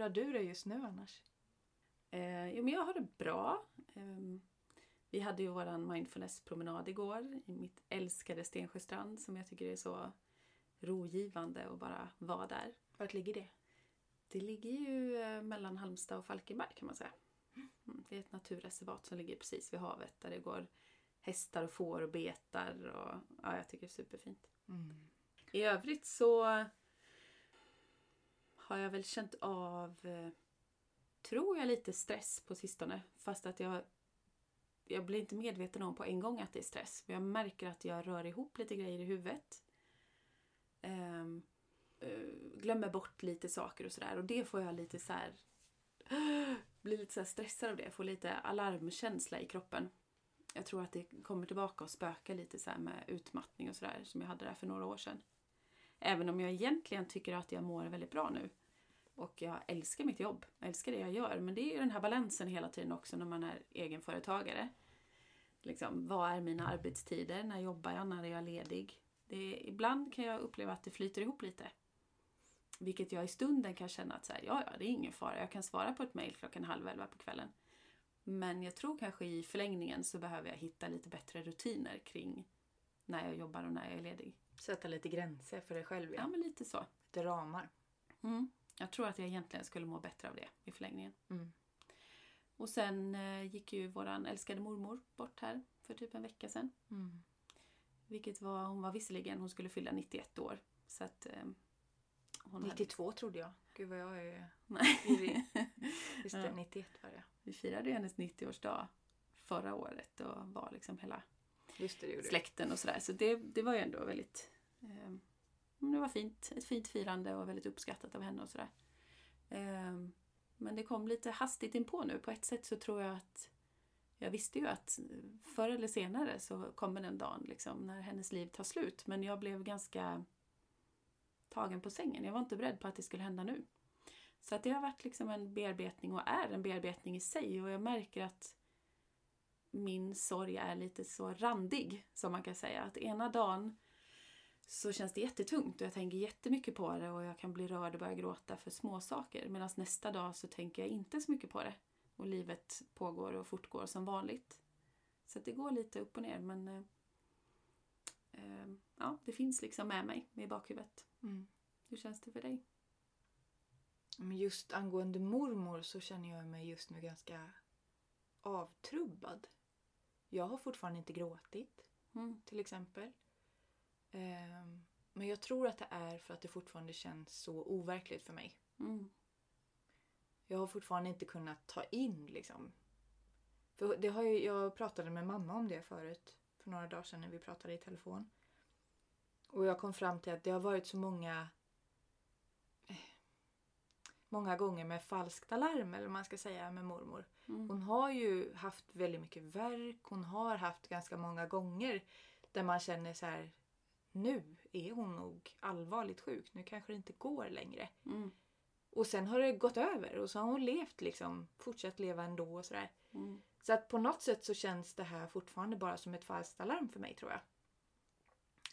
Hur har du det just nu annars? Eh, jo, men jag har det bra. Eh, vi hade ju våran mindfulness-promenad igår i mitt älskade Stensjöstrand som jag tycker är så rogivande att bara vara där. Vart ligger det? Det ligger ju eh, mellan Halmstad och Falkenberg kan man säga. Mm, Det är ett naturreservat som ligger precis vid havet där det går hästar och får och betar. Och, ja, jag tycker det är superfint. Mm. I övrigt så har jag väl känt av, eh, tror jag, lite stress på sistone. Fast att jag, jag blir inte medveten om på en gång att det är stress. Men jag märker att jag rör ihop lite grejer i huvudet. Um, uh, glömmer bort lite saker och sådär. Och det får jag lite så här... Blir lite så här stressad av det. Får lite alarmkänsla i kroppen. Jag tror att det kommer tillbaka och spökar lite så här med utmattning och sådär som jag hade där för några år sedan. Även om jag egentligen tycker att jag mår väldigt bra nu. Och jag älskar mitt jobb. Jag älskar det jag gör. Men det är ju den här balansen hela tiden också när man är egenföretagare. Liksom, vad är mina arbetstider? När jobbar jag? När är jag ledig? Det är, ibland kan jag uppleva att det flyter ihop lite. Vilket jag i stunden kan känna att så här, ja, ja, det är ingen fara. Jag kan svara på ett mejl klockan halv elva på kvällen. Men jag tror kanske i förlängningen så behöver jag hitta lite bättre rutiner kring när jag jobbar och när jag är ledig. Sätta lite gränser för dig själv, Ja, ja. men lite så. Lite ramar. Mm. Jag tror att jag egentligen skulle må bättre av det i förlängningen. Mm. Och sen eh, gick ju våran älskade mormor bort här för typ en vecka sedan. Mm. Vilket var, hon var visserligen, hon skulle fylla 91 år. Så att eh, hon hade, 92 trodde jag. Gud vad jag är Nej. Just det, Ja. 91 var det. Vi firade ju hennes 90-årsdag förra året och var liksom hela det, det släkten och sådär. Så det, det var ju ändå väldigt... Eh, det var fint. Ett fint firande och väldigt uppskattat av henne och sådär. Eh, men det kom lite hastigt inpå nu. På ett sätt så tror jag att... Jag visste ju att förr eller senare så kommer den dagen liksom, när hennes liv tar slut. Men jag blev ganska tagen på sängen. Jag var inte beredd på att det skulle hända nu. Så att det har varit liksom en bearbetning och är en bearbetning i sig. Och jag märker att min sorg är lite så randig, som man kan säga. Att ena dagen så känns det jättetungt och jag tänker jättemycket på det och jag kan bli rörd och börja gråta för små saker. Medan nästa dag så tänker jag inte så mycket på det. Och livet pågår och fortgår som vanligt. Så det går lite upp och ner men eh, eh, ja, det finns liksom med mig i bakhuvudet. Mm. Hur känns det för dig? Men just angående mormor så känner jag mig just nu ganska avtrubbad. Jag har fortfarande inte gråtit, Mm. till exempel. Ehm, men jag tror att det är för att det fortfarande känns så overkligt för mig. Mm. Jag har fortfarande inte kunnat ta in liksom. För det har ju, jag pratade med mamma om det förut. För några dagar sedan när vi pratade i telefon. Och jag kom fram till att det har varit så många eh, många gånger med falskt alarm eller vad man ska säga med mormor. Mm. Hon har ju haft väldigt mycket verk. Hon har haft ganska många gånger där man känner så här nu är hon nog allvarligt sjuk. Nu kanske det inte går längre. Mm. Och sen har det gått över och så har hon levt liksom, fortsatt leva ändå och sådär. Mm. Så att på något sätt så känns det här fortfarande bara som ett falskt alarm för mig tror jag.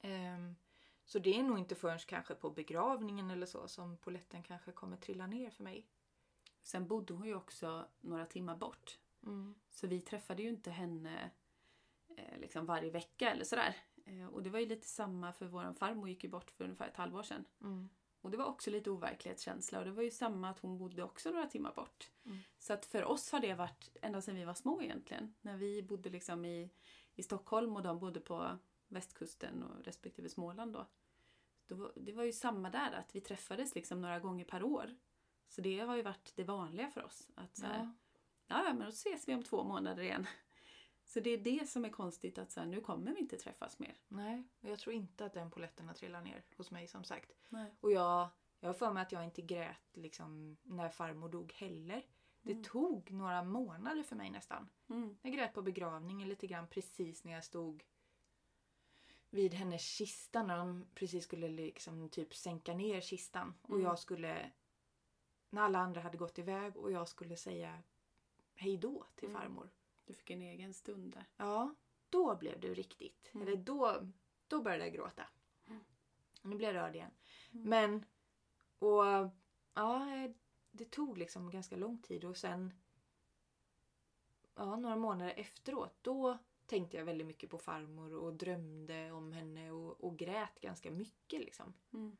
Ehm, så det är nog inte förrän kanske på begravningen eller så som poletten kanske kommer trilla ner för mig. Sen bodde hon ju också några timmar bort. Så vi träffade ju inte henne eh, liksom varje vecka eller sådär. Eh, och det var ju lite samma för vår farmor gick ju bort för ungefär ett halvår sedan. Mm. Och det var också lite overklighetskänsla och det var ju samma att hon bodde också några timmar bort. Mm. Så att för oss har det varit ända sedan vi var små egentligen. När vi bodde liksom i, i Stockholm och de bodde på västkusten och respektive Småland då. då det var ju samma där, att vi träffades liksom några gånger per år. Så det har ju varit det vanliga för oss. Att så här, ja, ja, men då ses vi om två månader igen. Så det är det som är konstigt att så här, nu kommer vi inte träffas mer. Nej, och jag tror inte att den poletten har trillat ner hos mig som sagt. Nej. Och jag, jag har för mig att jag inte grät liksom, när farmor dog heller. Det tog några månader för mig nästan. Mm. Jag grät på begravningen lite grann precis när jag stod vid hennes kista när de precis skulle liksom typ sänka ner kistan. Och Mm. jag skulle, när alla andra hade gått iväg och jag skulle säga hej då till Mm. farmor. Du fick en egen stund där. Ja, då blev det riktigt. Mm. Eller då, då började jag gråta. Och nu blev jag rörd igen. Mm. Men, och ja, det tog liksom ganska lång tid och sen ja, några månader efteråt då tänkte jag väldigt mycket på farmor och drömde om henne och, och grät ganska mycket liksom. Mm.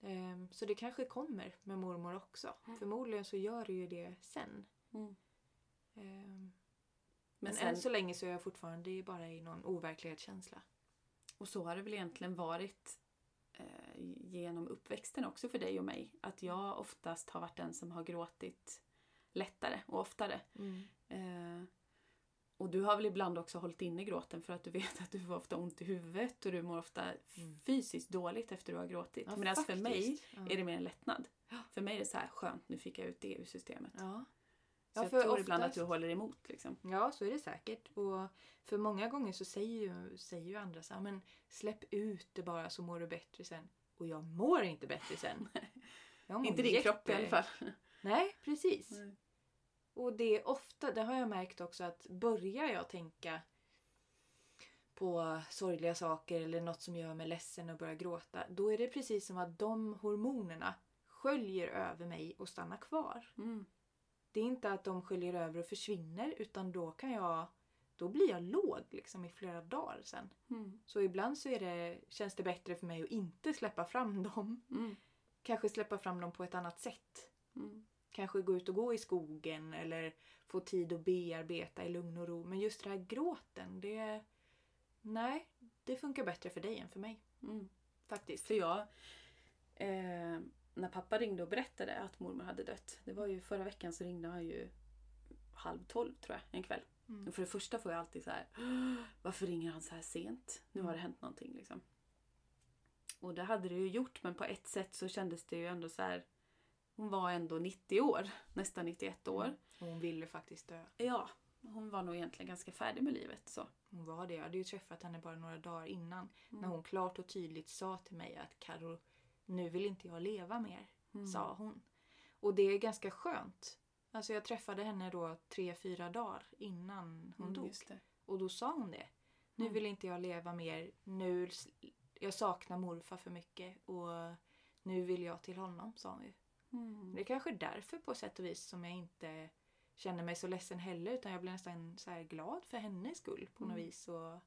Ehm, så det kanske kommer med mormor också. Mm. Förmodligen så gör det ju det sen. Mm. Ehm, Men sen, än så länge så är jag fortfarande bara i någon overklighetskänsla. och så har det väl egentligen varit eh, genom uppväxten också för dig och mig. Att jag oftast har varit den som har gråtit lättare och oftare. Eh, och du har väl ibland också hållit inne gråten för att du vet att du får ofta ont i huvudet och du mår ofta Mm. fysiskt dåligt efter du har gråtit. Ja, alltså för mig. Ja. är det mer en lättnad. Ja. För mig är det så här skönt, nu fick jag ut det ur systemet. Ja. Så Ja, jag tror ibland att du håller emot liksom. Ja, så är det säkert. Och för många gånger så säger ju, säger ju andra så här, men släpp ut det bara så mår du bättre sen. Och jag mår inte bättre sen. Inte din kropp i alla fall. Nej, precis. Nej. Och det är ofta, det har jag märkt också att börjar jag tänka på sorgliga saker eller något som gör mig ledsen och börjar gråta. Då är det precis som att de hormonerna sköljer över mig och stannar kvar. Mm. Det är inte att de sköljer över och försvinner utan då kan jag då blir jag låg liksom i flera dagar sen. Mm. Så ibland så är det, känns det bättre för mig att inte släppa fram dem. Mm. Kanske släppa fram dem på ett annat sätt. Mm. Kanske gå ut och gå i skogen eller få tid att bearbeta i lugn och ro. Men just det här gråten, det... Nej, det funkar bättre för dig än för mig. Mm. Faktiskt. För jag, eh, när pappa ringde och berättade att mormor hade dött. Det var ju förra veckan så ringde han ju halv tolv tror jag, en kväll. Mm. Och för det första får jag alltid så här, varför ringer han så här sent? Nu har det hänt någonting liksom. Och det hade det ju gjort men på ett sätt så kändes det ju ändå så här, hon var ändå 90 år, nästan 91 år. Och hon ville faktiskt dö. Ja, hon var nog egentligen ganska färdig med livet så. Hon var det. Jag hade ju träffat henne bara några dagar innan. Mm. När hon klart och tydligt sa till mig att Karo, nu vill inte jag leva mer. Mm. Sa hon. Och det är ganska skönt. Alltså jag träffade henne då tre, fyra dagar innan hon Mm, dog. Och då sa hon det. Nu Mm. vill inte jag leva mer. Nu, jag saknar morfar för mycket och nu vill jag till honom, sa hon ju. Mm. Det är kanske därför på sätt och vis som jag inte känner mig så ledsen heller utan jag blir nästan så här glad för hennes skull på något Mm. vis och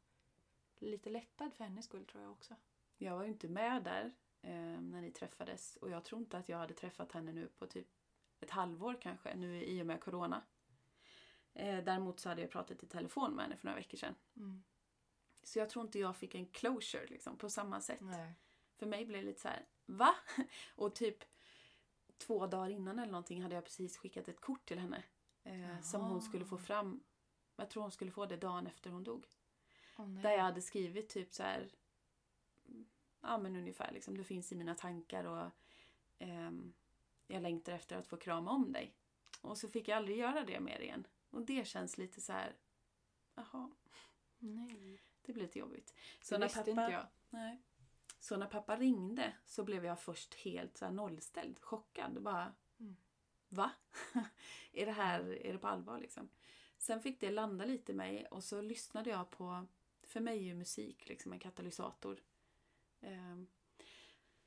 lite lättad för hennes skull tror jag också. Jag var ju inte med där när ni träffades och jag tror inte att jag hade träffat henne nu på typ ett halvår kanske, nu i och med corona. Eh, däremot så hade jag pratat i telefon med henne för några veckor sedan. Mm. Så jag tror inte jag fick en closure liksom, på samma sätt. Nej. För mig blev det lite så här, va? Och typ två dagar innan eller någonting hade jag precis skickat ett kort till henne. Eh, som hon skulle få fram. Jag tror hon skulle få det dagen efter hon dog. Nej. Där jag hade skrivit typ så här. Ja men ungefär liksom. Du finns i mina tankar och ehm, jag längtar efter att få krama om dig. Och så fick jag aldrig göra det mer igen. Och det känns lite så här. Jaha, Nej. det blir lite jobbigt. Så det när pappa, inte jag. Nej. Så när pappa ringde så blev jag först helt så nollställd, chockad. Bara, Mm. va? är det här, är det på allvar liksom? Sen fick det landa lite i mig och så lyssnade jag på, för mig är ju musik liksom en katalysator. Ehm,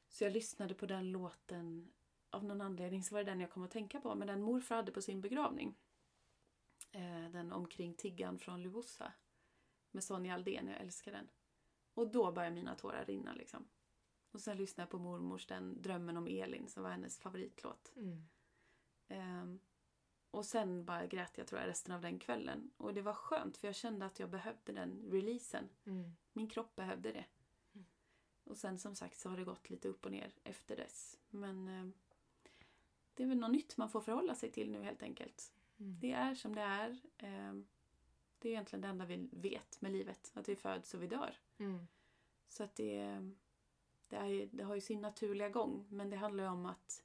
så jag lyssnade på den låten, av någon anledning så var det den jag kom att tänka på, men den morfar hade på sin begravning. Eh, den Omkring tiggan från Luossa. Med Sonja Aldén, jag älskar den. Och då började mina tårar rinna liksom. Och sen lyssnade jag på mormors den Drömmen om Elin som var hennes favoritlåt. Mm. Ehm, och sen bara grät jag tror jag resten av den kvällen. Och det var skönt för jag kände att jag behövde den releasen. Mm. Min kropp behövde det. Och sen som sagt så har det gått lite upp och ner efter dess. Men ehm, det är väl något nytt man får förhålla sig till nu helt enkelt. Mm. Det är som det är. Ehm, det är egentligen det enda vi vet med livet. Att vi föds och vi dör. Mm. Så att det, det, är, det har ju sin naturliga gång. Men det handlar ju om att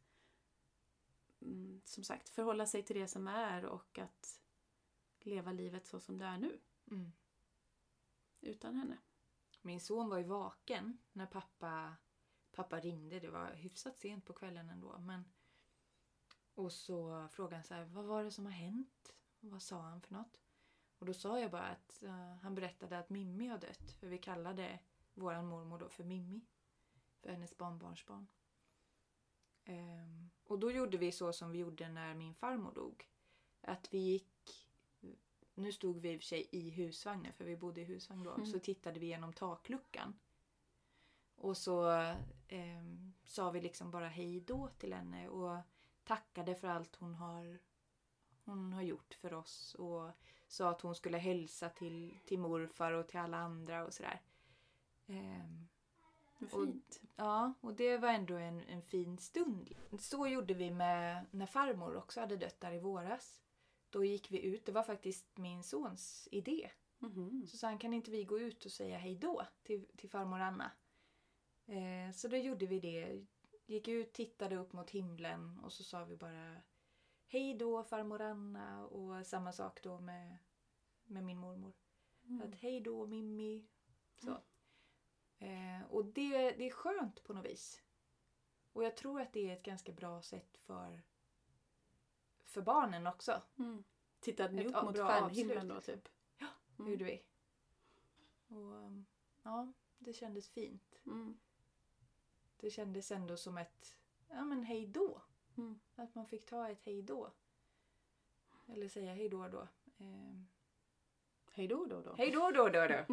mm, som sagt förhålla sig till det som är och att leva livet så som det är nu. Mm. Utan henne. Min son var ju vaken när pappa, pappa ringde. Det var hyfsat sent på kvällen ändå. Men... Och så frågade han så här, vad var det som har hänt? Vad sa han för något? Och då sa jag bara att uh, han berättade att Mimmi har dött. För vi kallade vår mormor då för Mimmi. För hennes barnbarnsbarn. Um, och då gjorde vi så som vi gjorde när min farmor dog. Att vi gick... Nu stod vi i och för sig i husvagnen, för vi bodde i husvagn då. Mm. Så tittade vi genom takluckan. Och så ehm, sa vi liksom bara hej då till henne och tackade för allt hon har, hon har gjort för oss. Och sa att hon skulle hälsa till, till morfar och till alla andra och sådär. Vad Och- fint. Ja, och det var ändå en, en fin stund. Så gjorde vi med när farmor också hade dött där i våras. Då gick vi ut. Det var faktiskt min sons idé. Mhm. Så sa han, kan inte vi gå ut och säga hej då till, till farmor Anna? Eh, så då gjorde vi det. Gick ut, tittade upp mot himlen och så sa vi bara hej då farmor Anna och samma sak då med, med min mormor. Mm. Att hej då Mimmi. Så. Eh, och det, det är skönt på något vis. Och jag tror att det är ett ganska bra sätt för, för barnen också. Mm. Tittade ni Ett upp mot stjärnhimlen då typ? Ja, Mm. gjorde vi. Och um, ja, det kändes fint. Mm. Det kändes ändå som ett, ja men hej då. Mm. Att man fick ta ett hej då. Eller säga hej då då. Ehm, Hej då då då. Hej då då då då.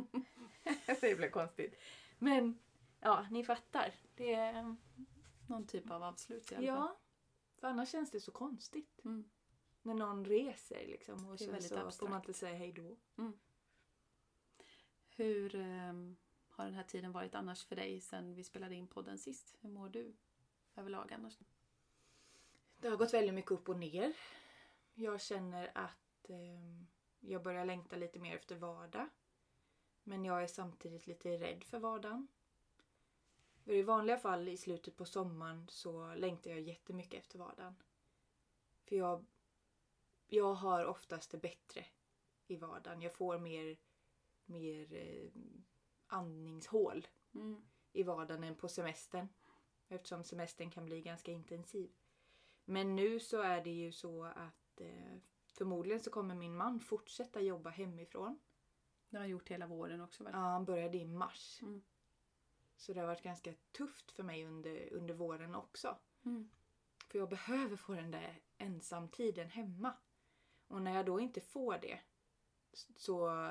det blev konstigt. Men ja, ni fattar. Det är, Någon typ av avslut i alla fall. ja, för annars känns det så konstigt. Mm. När någon reser liksom och sen så får man inte säga hej då. Hur ehm, har den här tiden varit annars för dig sen vi spelade in podden sist? Hur mår du överlag annars? Det har gått väldigt mycket upp och ner. Jag känner att ehm, jag börjar längta lite mer efter vardag. Men jag är samtidigt lite rädd för vardagen. För I vanliga fall i slutet på sommaren så längtar jag jättemycket efter vardagen. För jag, jag har oftast det bättre i vardagen. Jag får mer, mer eh, andningshål Mm. i vardagen än på semestern. Eftersom semestern kan bli ganska intensiv. Men nu så är det ju så att eh, förmodligen så kommer min man fortsätta jobba hemifrån. Det har jag gjort hela våren också väl? Ja, han började i mars. Mm. Så det har varit ganska tufft för mig under, under våren också. Mm. För jag behöver få den där ensamtiden hemma. Och när jag då inte får det så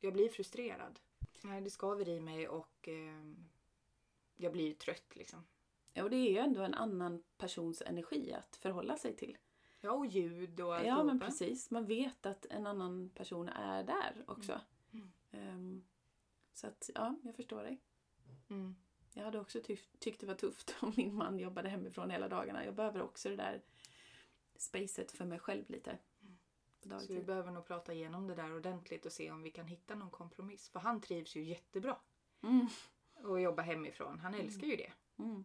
jag blir frustrerad. Nej, det skaver i mig och eh, jag blir trött liksom. Ja, och det är ju ändå en annan persons energi att förhålla sig till. Ja, och ljud och Ja, alltihopa. men precis. Man vet att en annan person är där också. Mm. Ehm, så att, ja, jag förstår dig. Mm. Jag hade också tyckt det var tufft om min man jobbade hemifrån hela dagarna. Jag behöver också det där spacet för mig själv lite. På Så vi behöver nog prata igenom det där ordentligt och se om vi kan hitta någon kompromiss. För han trivs ju jättebra Mm. att jobba hemifrån. Han älskar ju det. Mm.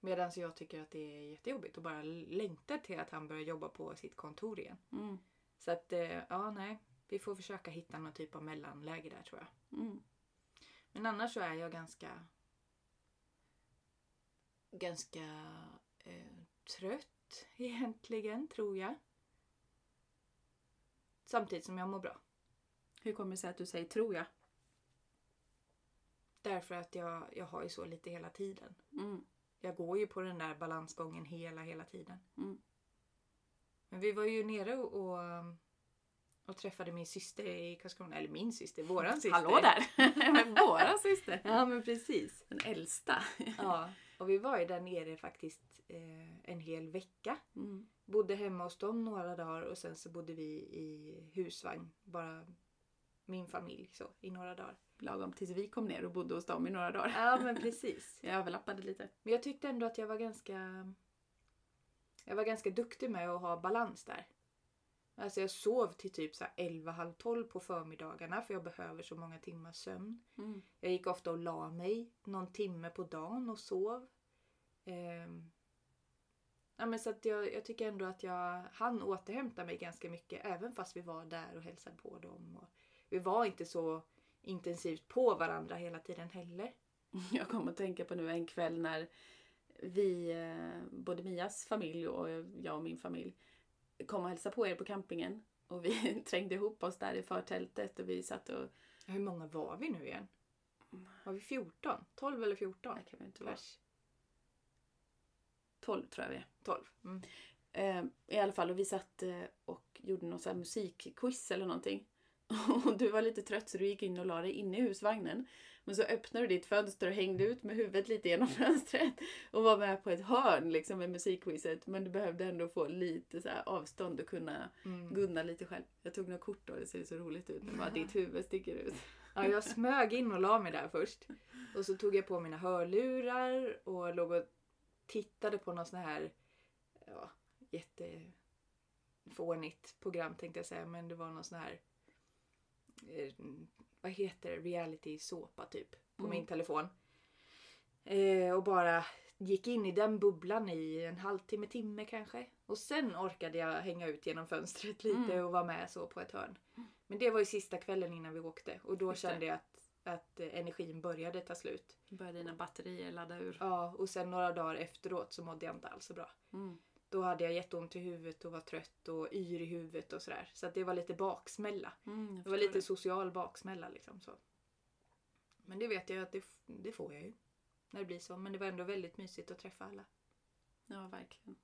Medan jag tycker att det är jättejobbigt och bara längtar till att han börjar jobba på sitt kontor igen. Mm. Så att, eh, ja nej. Vi får försöka hitta någon typ av mellanläge där tror jag. Mm. Men annars så är jag ganska... Ganska eh, trött egentligen, tror jag. Samtidigt som jag mår bra. Hur kommer det sig att du säger tror jag? Därför att jag, jag har ju så lite hela tiden. Mm. Jag går ju på den där balansgången hela, hela tiden. Mm. Men vi var ju nere och, och, och träffade min syster i Karlskrona. Eller min syster, våran syster. Hallå där! Våra syster. Ja men precis. Den äldsta. Ja, och vi var ju där nere faktiskt eh, en hel vecka. Mm. Bodde hemma hos dem några dagar och sen så bodde vi i husvagn. Bara min familj så, i några dagar. Lagom tills vi kom ner och bodde hos dem i några dagar. Ja men precis. Jag överlappade lite. Men jag tyckte ändå att jag var ganska... Jag var ganska duktig med att ha balans där. Alltså jag sov till typ så här 11, halv 12 på förmiddagarna för jag behöver så många timmars sömn. Mm. Jag gick ofta och la mig någon timme på dagen och sov. Ehm. Ja, men så att jag, jag tycker ändå att jag hann återhämta mig ganska mycket även fast vi var där och hälsade på dem. Och vi var inte så intensivt på varandra hela tiden heller. Jag kom att tänka på nu en kväll när vi, eh, både Mias familj och jag och min familj, kom och hälsade på er på campingen. Och vi trängde ihop oss där i förtältet och vi satt och... Hur många var vi nu igen? Var vi 14? 12 eller 14? Nej, kan vi inte vara. Pers. 12 tror jag vi är. 12. Mm. Eh, I alla fall, och vi satt eh, och gjorde någon så här musikquiz eller någonting. Och du var lite trött så du gick in och la dig inne i husvagnen. Men så öppnade du ditt fönster och hängde ut med huvudet lite genom fönstret. Och var med på ett hörn liksom med musikquizet. Men du behövde ändå få lite så avstånd och kunna Mm. gunna lite själv. Jag tog några kort då, det ser så roligt ut. Men bara ditt huvud sticker ut. Ja, jag smög in och la mig där först. Och så tog jag på mina hörlurar och låg och tittade på någon sån här ja, jättefånigt program tänkte jag säga. Men det var någon sån här eh, vad heter det? Reality såpa typ på Mm. min telefon. Eh, och bara gick in i den bubblan i en halvtimme, timme kanske. Och sen orkade jag hänga ut genom fönstret lite Mm. och vara med så på ett hörn. Men det var ju sista kvällen innan vi åkte och då Just kände jag att, att energin började ta slut. Började dina batterier ladda ur. Ja, och sen några dagar efteråt så mådde jag inte alls så bra. Mm. Då hade jag jätteont i huvudet och var trött och yr i huvudet och sådär. Så att det var lite baksmälla. Mm, Det var lite social baksmälla liksom. Så. Men det vet jag att det, det får jag ju. När det blir så. Men det var ändå väldigt mysigt att träffa alla. Ja, verkligen.